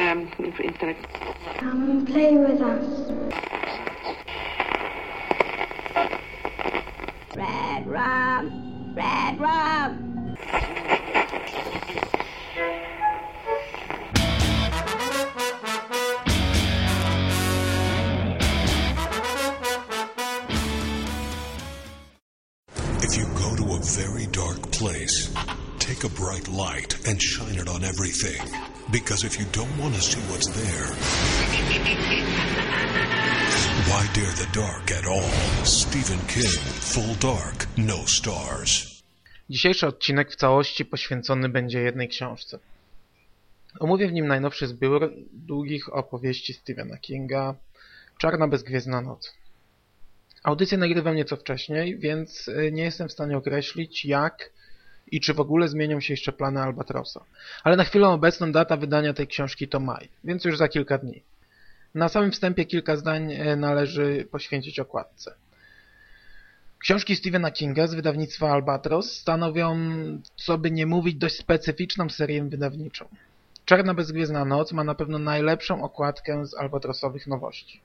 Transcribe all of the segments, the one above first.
um, instead Come and play with us. Red rum, red rum. If you go to a very dark place, take a bright light and shine it on everything. Because if you don't want to see what's there, why dare the dark at all? Stephen King, Full Dark, No Stars. Dzisiejszy odcinek w całości poświęcony będzie jednej książce. Omówię w nim najnowszy zbiór długich opowieści Stephena Kinga Czarna bezgwiezdna noc. Audycję nagrywam nieco wcześniej, więc y, nie jestem w stanie określić jak i czy w ogóle zmienią się jeszcze plany Albatrosa. Ale na chwilę obecną data wydania tej książki to maj, więc już za kilka dni. Na samym wstępie kilka zdań y, należy poświęcić okładce. Książki Stephena Kinga z wydawnictwa Albatros stanowią, co by nie mówić, dość specyficzną serię wydawniczą. Czarna bezgwiezdna noc ma na pewno najlepszą okładkę z albatrosowych nowości.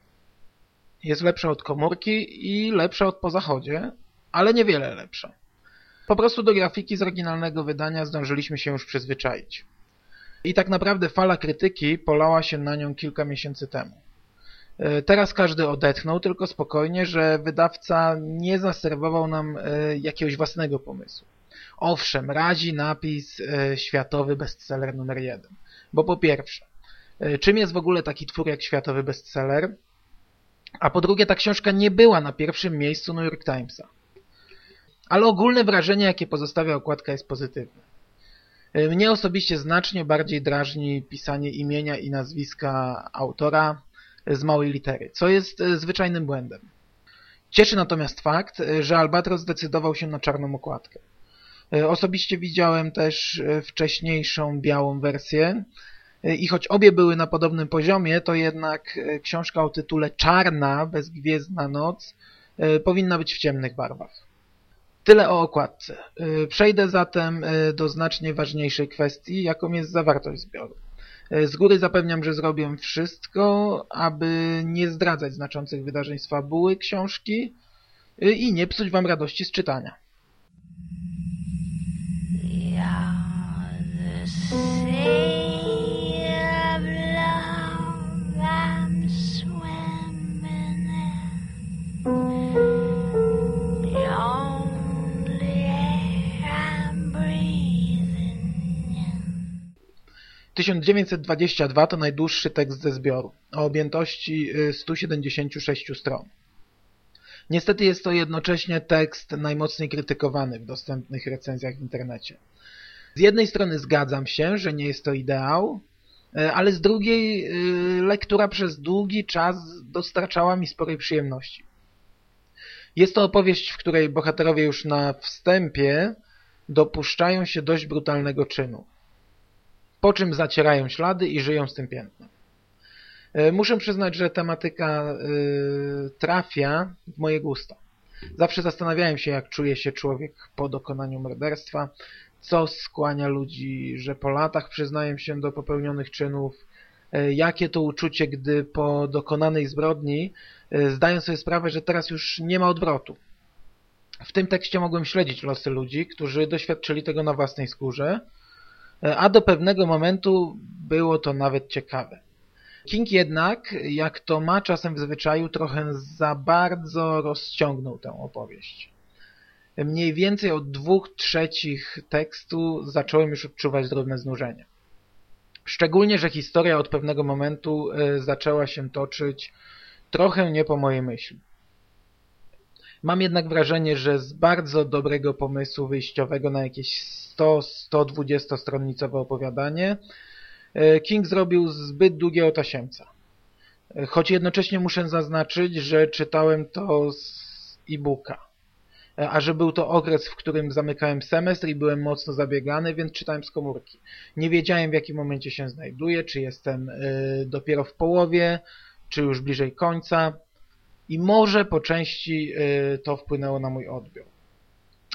Jest lepsza od komórki i lepsza od po zachodzie, ale niewiele lepsza. Po prostu do grafiki z oryginalnego wydania zdążyliśmy się już przyzwyczaić. I tak naprawdę fala krytyki polała się na nią kilka miesięcy temu. E, Teraz każdy odetchnął tylko spokojnie, że wydawca nie zaserwował nam e, jakiegoś własnego pomysłu. Owszem, razi napis e, światowy bestseller numer jeden. Bo po pierwsze, czym jest w ogóle taki twór jak światowy bestseller? A po drugie, ta książka nie była na pierwszym miejscu New York Timesa. Ale ogólne wrażenie, jakie pozostawia okładka jest pozytywne. E, Mnie osobiście znacznie bardziej drażni pisanie imienia i nazwiska autora z małej litery, co jest e, zwyczajnym błędem. Cieszy natomiast fakt, e, że Albatros zdecydował się na czarną okładkę. Osobiście widziałem też wcześniejszą białą wersję i choć obie były na podobnym poziomie, to jednak książka o tytule Czarna, bezgwiezdna noc powinna być w ciemnych barwach. Tyle o okładce. E, Przejdę zatem e, do znacznie ważniejszej kwestii, jaką jest zawartość zbioru. E, Z góry zapewniam, że zrobię wszystko, aby nie zdradzać znaczących wydarzeń z fabuły książki i nie psuć wam radości z czytania. The 1922 to najdłuższy tekst ze zbioru, o objętości y, 176 stron. Niestety jest to jednocześnie tekst najmocniej krytykowany w dostępnych recenzjach w internecie. Z jednej strony zgadzam się, że nie jest to ideał, y, ale z drugiej y, lektura przez długi czas dostarczała mi sporej przyjemności. Jest to opowieść, w której bohaterowie już na wstępie dopuszczają się dość brutalnego czynu po czym zacierają ślady i żyją z tym piętnem. E, Muszę przyznać, że tematyka y, trafia w moje gusta. Zawsze zastanawiałem się, jak czuje się człowiek po dokonaniu morderstwa, co skłania ludzi, że po latach przyznają się do popełnionych czynów, e, jakie to uczucie, gdy po dokonanej zbrodni e, zdają sobie sprawę, że teraz już nie ma odwrotu. W tym tekście mogłem śledzić losy ludzi, którzy doświadczyli tego na własnej skórze, a do pewnego momentu było to nawet ciekawe. King jednak, jak to ma czasem w zwyczaju, trochę za bardzo rozciągnął tę opowieść. Mniej więcej od dwóch trzecich tekstu zacząłem już odczuwać drobne znużenie. Szczególnie, że historia od pewnego momentu e, zaczęła się toczyć trochę nie po mojej myśli. Mam jednak wrażenie, że z bardzo dobrego pomysłu wyjściowego na jakieś 100-120 stronnicowe opowiadanie e, King zrobił zbyt długiego tasiemca. E, Choć jednocześnie muszę zaznaczyć, że czytałem to z e-booka. E, A że był to okres, w którym zamykałem semestr i byłem mocno zabiegany, więc czytałem z komórki. Nie wiedziałem w jakim momencie się znajduję, czy jestem dopiero w połowie, czy już bliżej końca i może po części y, to wpłynęło na mój odbiór.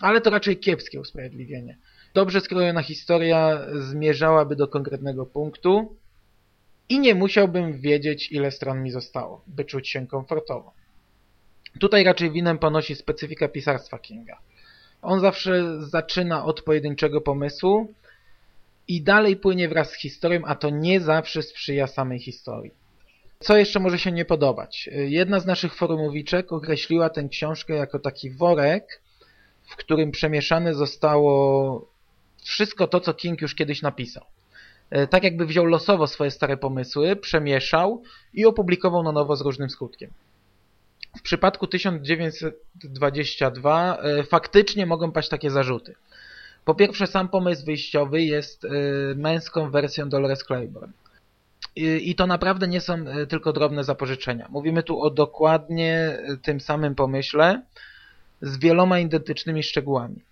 Ale to raczej kiepskie usprawiedliwienie. Dobrze skrojona historia zmierzałaby do konkretnego punktu, i nie musiałbym wiedzieć, ile stron mi zostało, by czuć się komfortowo. Tutaj raczej winem ponosi specyfika pisarstwa Kinga. On zawsze zaczyna od pojedynczego pomysłu i dalej płynie wraz z historią, a to nie zawsze sprzyja samej historii. Co jeszcze może się nie podobać? Jedna z naszych forumowiczek określiła tę książkę jako taki worek, w którym przemieszane zostało wszystko to, co King już kiedyś napisał. Tak jakby wziął losowo swoje stare pomysły, przemieszał i opublikował na nowo z różnym skutkiem. W przypadku 1922 e, faktycznie mogą paść takie zarzuty. Po pierwsze, sam pomysł wyjściowy jest męską wersją Dolores Claiborne. I to naprawdę nie są e, tylko drobne zapożyczenia. Mówimy tu o dokładnie tym samym pomyśle z wieloma identycznymi szczegółami.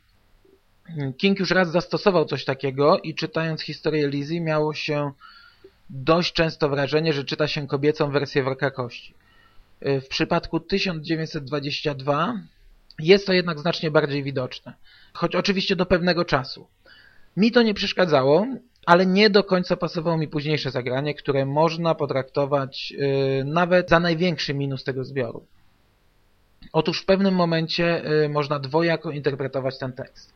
King już raz zastosował coś takiego i czytając historię Lizzie miało się dość często wrażenie, że czyta się kobiecą wersję Worka Kości. W przypadku 1922 jest to jednak znacznie bardziej widoczne, choć oczywiście do pewnego czasu. Mi to nie przeszkadzało, ale nie do końca pasowało mi późniejsze zagranie, które można potraktować yy, nawet za największy minus tego zbioru. Otóż w pewnym momencie yy, można dwojako interpretować ten tekst.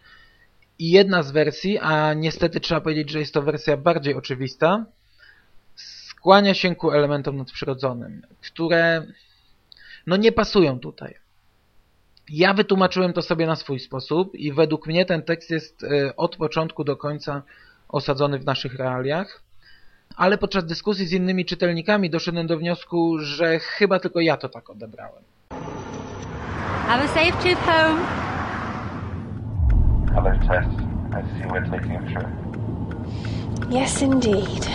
I jedna z wersji, a niestety trzeba powiedzieć, że jest to wersja bardziej oczywista, skłania się ku elementom nadprzyrodzonym, które no nie pasują tutaj. Ja wytłumaczyłem to sobie na swój sposób i według mnie ten tekst jest e, od początku do końca osadzony w naszych realiach, ale podczas dyskusji z innymi czytelnikami doszedłem do wniosku, że chyba tylko ja to tak odebrałem. Have a safe trip home. Hello, Tess. I see we're taking a trip. Yes, indeed.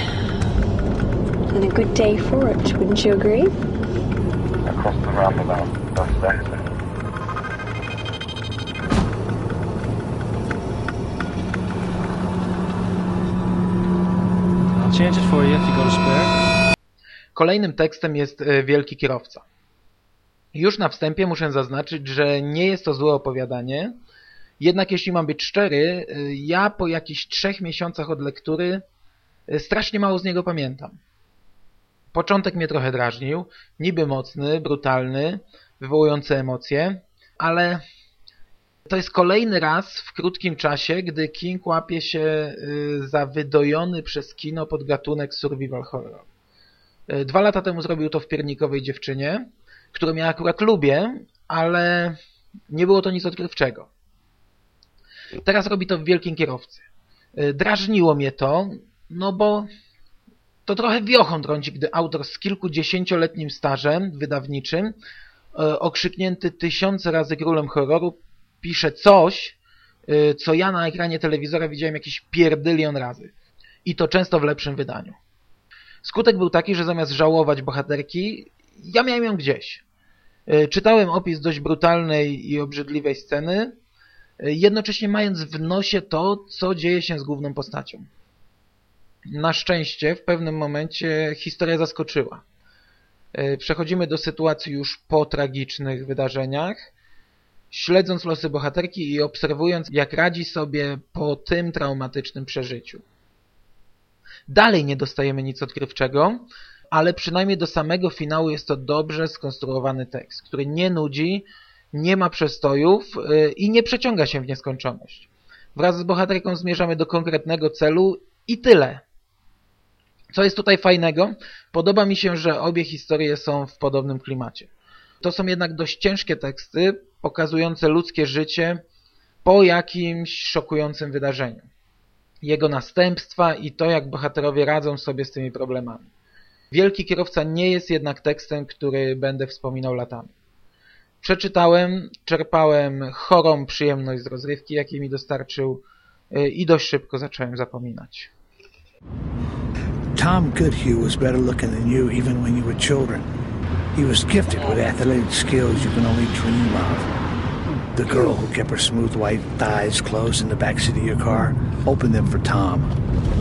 And a good day for it, wouldn't you agree? Across the roundabout, bus exit. Change it for you if you a spare. Kolejnym tekstem jest e, Wielki Kierowca. Już na wstępie muszę zaznaczyć, że nie jest to złe opowiadanie, jednak jeśli mam być szczery, e, ja po jakichś trzech miesiącach od lektury e, strasznie mało z niego pamiętam. Początek mnie trochę drażnił, niby mocny, brutalny, wywołujący emocje, ale to jest kolejny raz w krótkim czasie, gdy King łapie się y, za wydojony przez kino podgatunek survival horror. Y, dwa lata temu zrobił to w Piernikowej Dziewczynie, którą ja akurat lubię, ale nie było to nic odkrywczego. Teraz robi to w Wielkim Kierowcy. Y, drażniło mnie to, no bo to trochę wiochą trąci, gdy autor z kilkudziesięcioletnim stażem wydawniczym, okrzyknięty tysiące razy królem horroru, pisze coś, e, co ja na ekranie telewizora widziałem jakiś pierdylion razy. I to często w lepszym wydaniu. Skutek był taki, że zamiast żałować bohaterki, ja miałem ją gdzieś. E, czytałem opis dość brutalnej i obrzydliwej sceny, jednocześnie mając w nosie to, co dzieje się z główną postacią. Na szczęście w pewnym momencie historia zaskoczyła. Przechodzimy do sytuacji już po tragicznych wydarzeniach, śledząc losy bohaterki i obserwując, jak radzi sobie po tym traumatycznym przeżyciu. Dalej nie dostajemy nic odkrywczego, ale przynajmniej do samego finału jest to dobrze skonstruowany tekst, który nie nudzi, nie ma przestojów e, i nie przeciąga się w nieskończoność. Wraz z bohaterką zmierzamy do konkretnego celu i tyle. Co jest tutaj fajnego? Podoba mi się, że obie historie są w podobnym klimacie. To są jednak dość ciężkie teksty, pokazujące ludzkie życie po jakimś szokującym wydarzeniu. Jego następstwa i to, jak bohaterowie radzą sobie z tymi problemami. Wielki kierowca nie jest jednak tekstem, który będę wspominał latami. Przeczytałem, czerpałem chorą przyjemność z rozrywki, jakiej mi dostarczył y, i dość szybko zacząłem zapominać. Tom Goodhue was better looking than you even when you were children. He was gifted with athletic skills you can only dream of. The girl who kept her smooth white thighs closed in the backseat of your car opened them for Tom.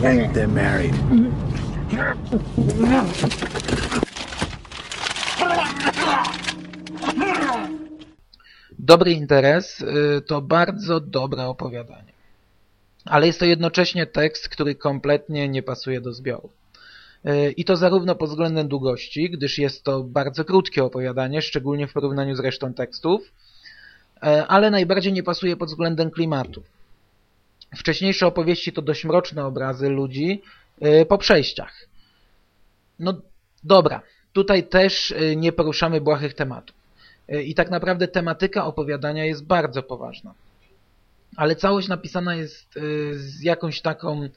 They're married. Dobry interes to bardzo dobre opowiadanie. Ale jest to jednocześnie tekst, który kompletnie nie pasuje do zbioru. E, I to zarówno pod względem długości, gdyż jest to bardzo krótkie opowiadanie, szczególnie w porównaniu z resztą tekstów, e, ale najbardziej nie pasuje pod względem klimatu. Wcześniejsze opowieści to dość mroczne obrazy ludzi e, po przejściach. No dobra, tutaj też nie poruszamy błahych tematów. I tak naprawdę tematyka opowiadania jest bardzo poważna. Ale całość napisana jest z jakąś taką,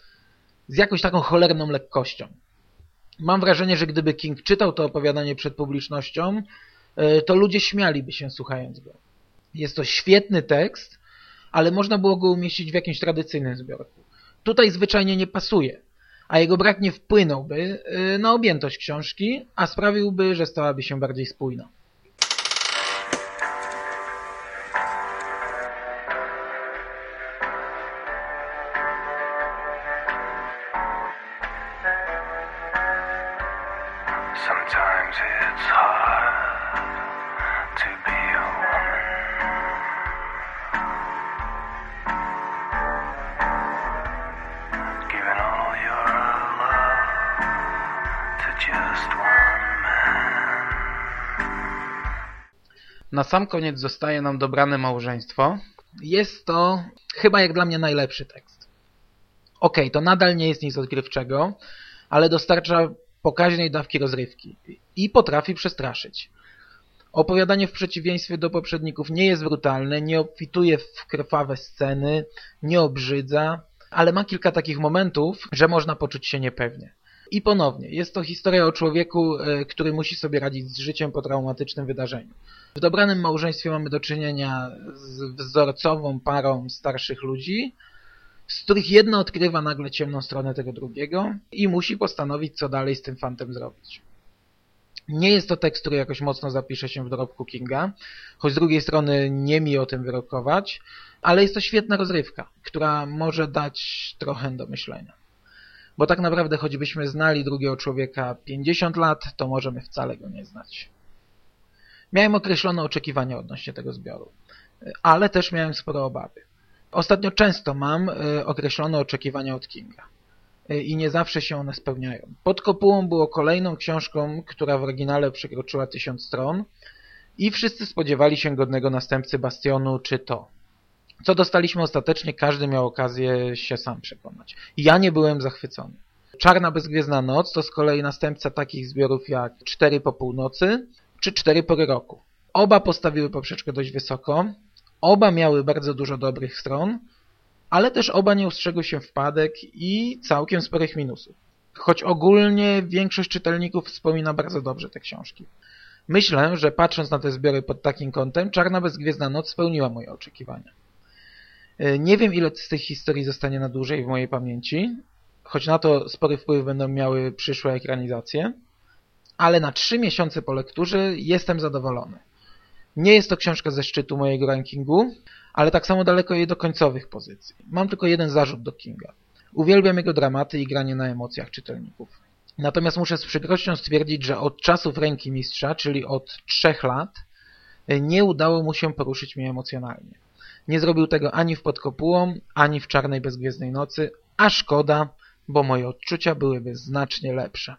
z jakąś taką cholerną lekkością. Mam wrażenie, że gdyby King czytał to opowiadanie przed publicznością, e, to ludzie śmialiby się słuchając go. Jest to świetny tekst, ale można było go umieścić w jakimś tradycyjnym zbiorku. Tutaj zwyczajnie nie pasuje, a jego brak nie wpłynąłby e, na objętość książki, a sprawiłby, że stałaby się bardziej spójna. Na sam koniec zostaje nam dobrane małżeństwo. Jest to chyba jak dla mnie najlepszy tekst. Okay, to nadal nie jest nic odkrywczego, ale dostarcza pokaźnej dawki rozrywki i potrafi przestraszyć. Opowiadanie w przeciwieństwie do poprzedników nie jest brutalne, nie obfituje w krwawe sceny, nie obrzydza, ale ma kilka takich momentów, że można poczuć się niepewnie. I ponownie, jest to historia o człowieku, e, który musi sobie radzić z życiem po traumatycznym wydarzeniu. W dobranym małżeństwie mamy do czynienia z wzorcową parą starszych ludzi, z których jedno odkrywa nagle ciemną stronę tego drugiego i musi postanowić, co dalej z tym fantem zrobić. Nie jest to tekst, który jakoś mocno zapisze się w dorobku Kinga, choć z drugiej strony nie mi o tym wyrokować, ale jest to świetna rozrywka, która może dać trochę do myślenia. Bo tak naprawdę, choćbyśmy znali drugiego człowieka 50 lat, to możemy wcale go nie znać. Miałem określone oczekiwania odnośnie tego zbioru, ale też miałem sporo obawy. Ostatnio często mam y, określone oczekiwania od Kinga y, i nie zawsze się one spełniają. Pod kopułą było kolejną książką, która w oryginale przekroczyła tysiąc stron i wszyscy spodziewali się godnego następcy Bastionu czy to. Co dostaliśmy ostatecznie, każdy miał okazję się sam przekonać. Ja nie byłem zachwycony. Czarna bezgwiezdna noc to z kolei następca takich zbiorów jak Cztery po północy czy Cztery pory roku. Oba postawiły poprzeczkę dość wysoko, Oba miały bardzo dużo dobrych stron, ale też oba nie ustrzegły się wpadek i całkiem sporych minusów. Choć ogólnie większość czytelników wspomina bardzo dobrze te książki. Myślę, że patrząc na te zbiory pod takim kątem, Czarna Bezgwiezdna Noc spełniła moje oczekiwania. E, nie wiem, ile z tych historii zostanie na dłużej w mojej pamięci, choć na to spory wpływ będą miały przyszłe ekranizacje, ale na trzy miesiące po lekturze jestem zadowolony. Nie jest to książka ze szczytu mojego rankingu, ale tak samo daleko jej do końcowych pozycji. Mam tylko jeden zarzut do Kinga. Uwielbiam jego dramaty i granie na emocjach czytelników. Natomiast muszę z przykrością stwierdzić, że od czasów Ręki Mistrza, czyli od trzech lat, nie udało mu się poruszyć mnie emocjonalnie. Nie zrobił tego ani w Pod Kopułą, ani w Czarnej Bezgwiezdnej Nocy, a szkoda, bo moje odczucia byłyby znacznie lepsze.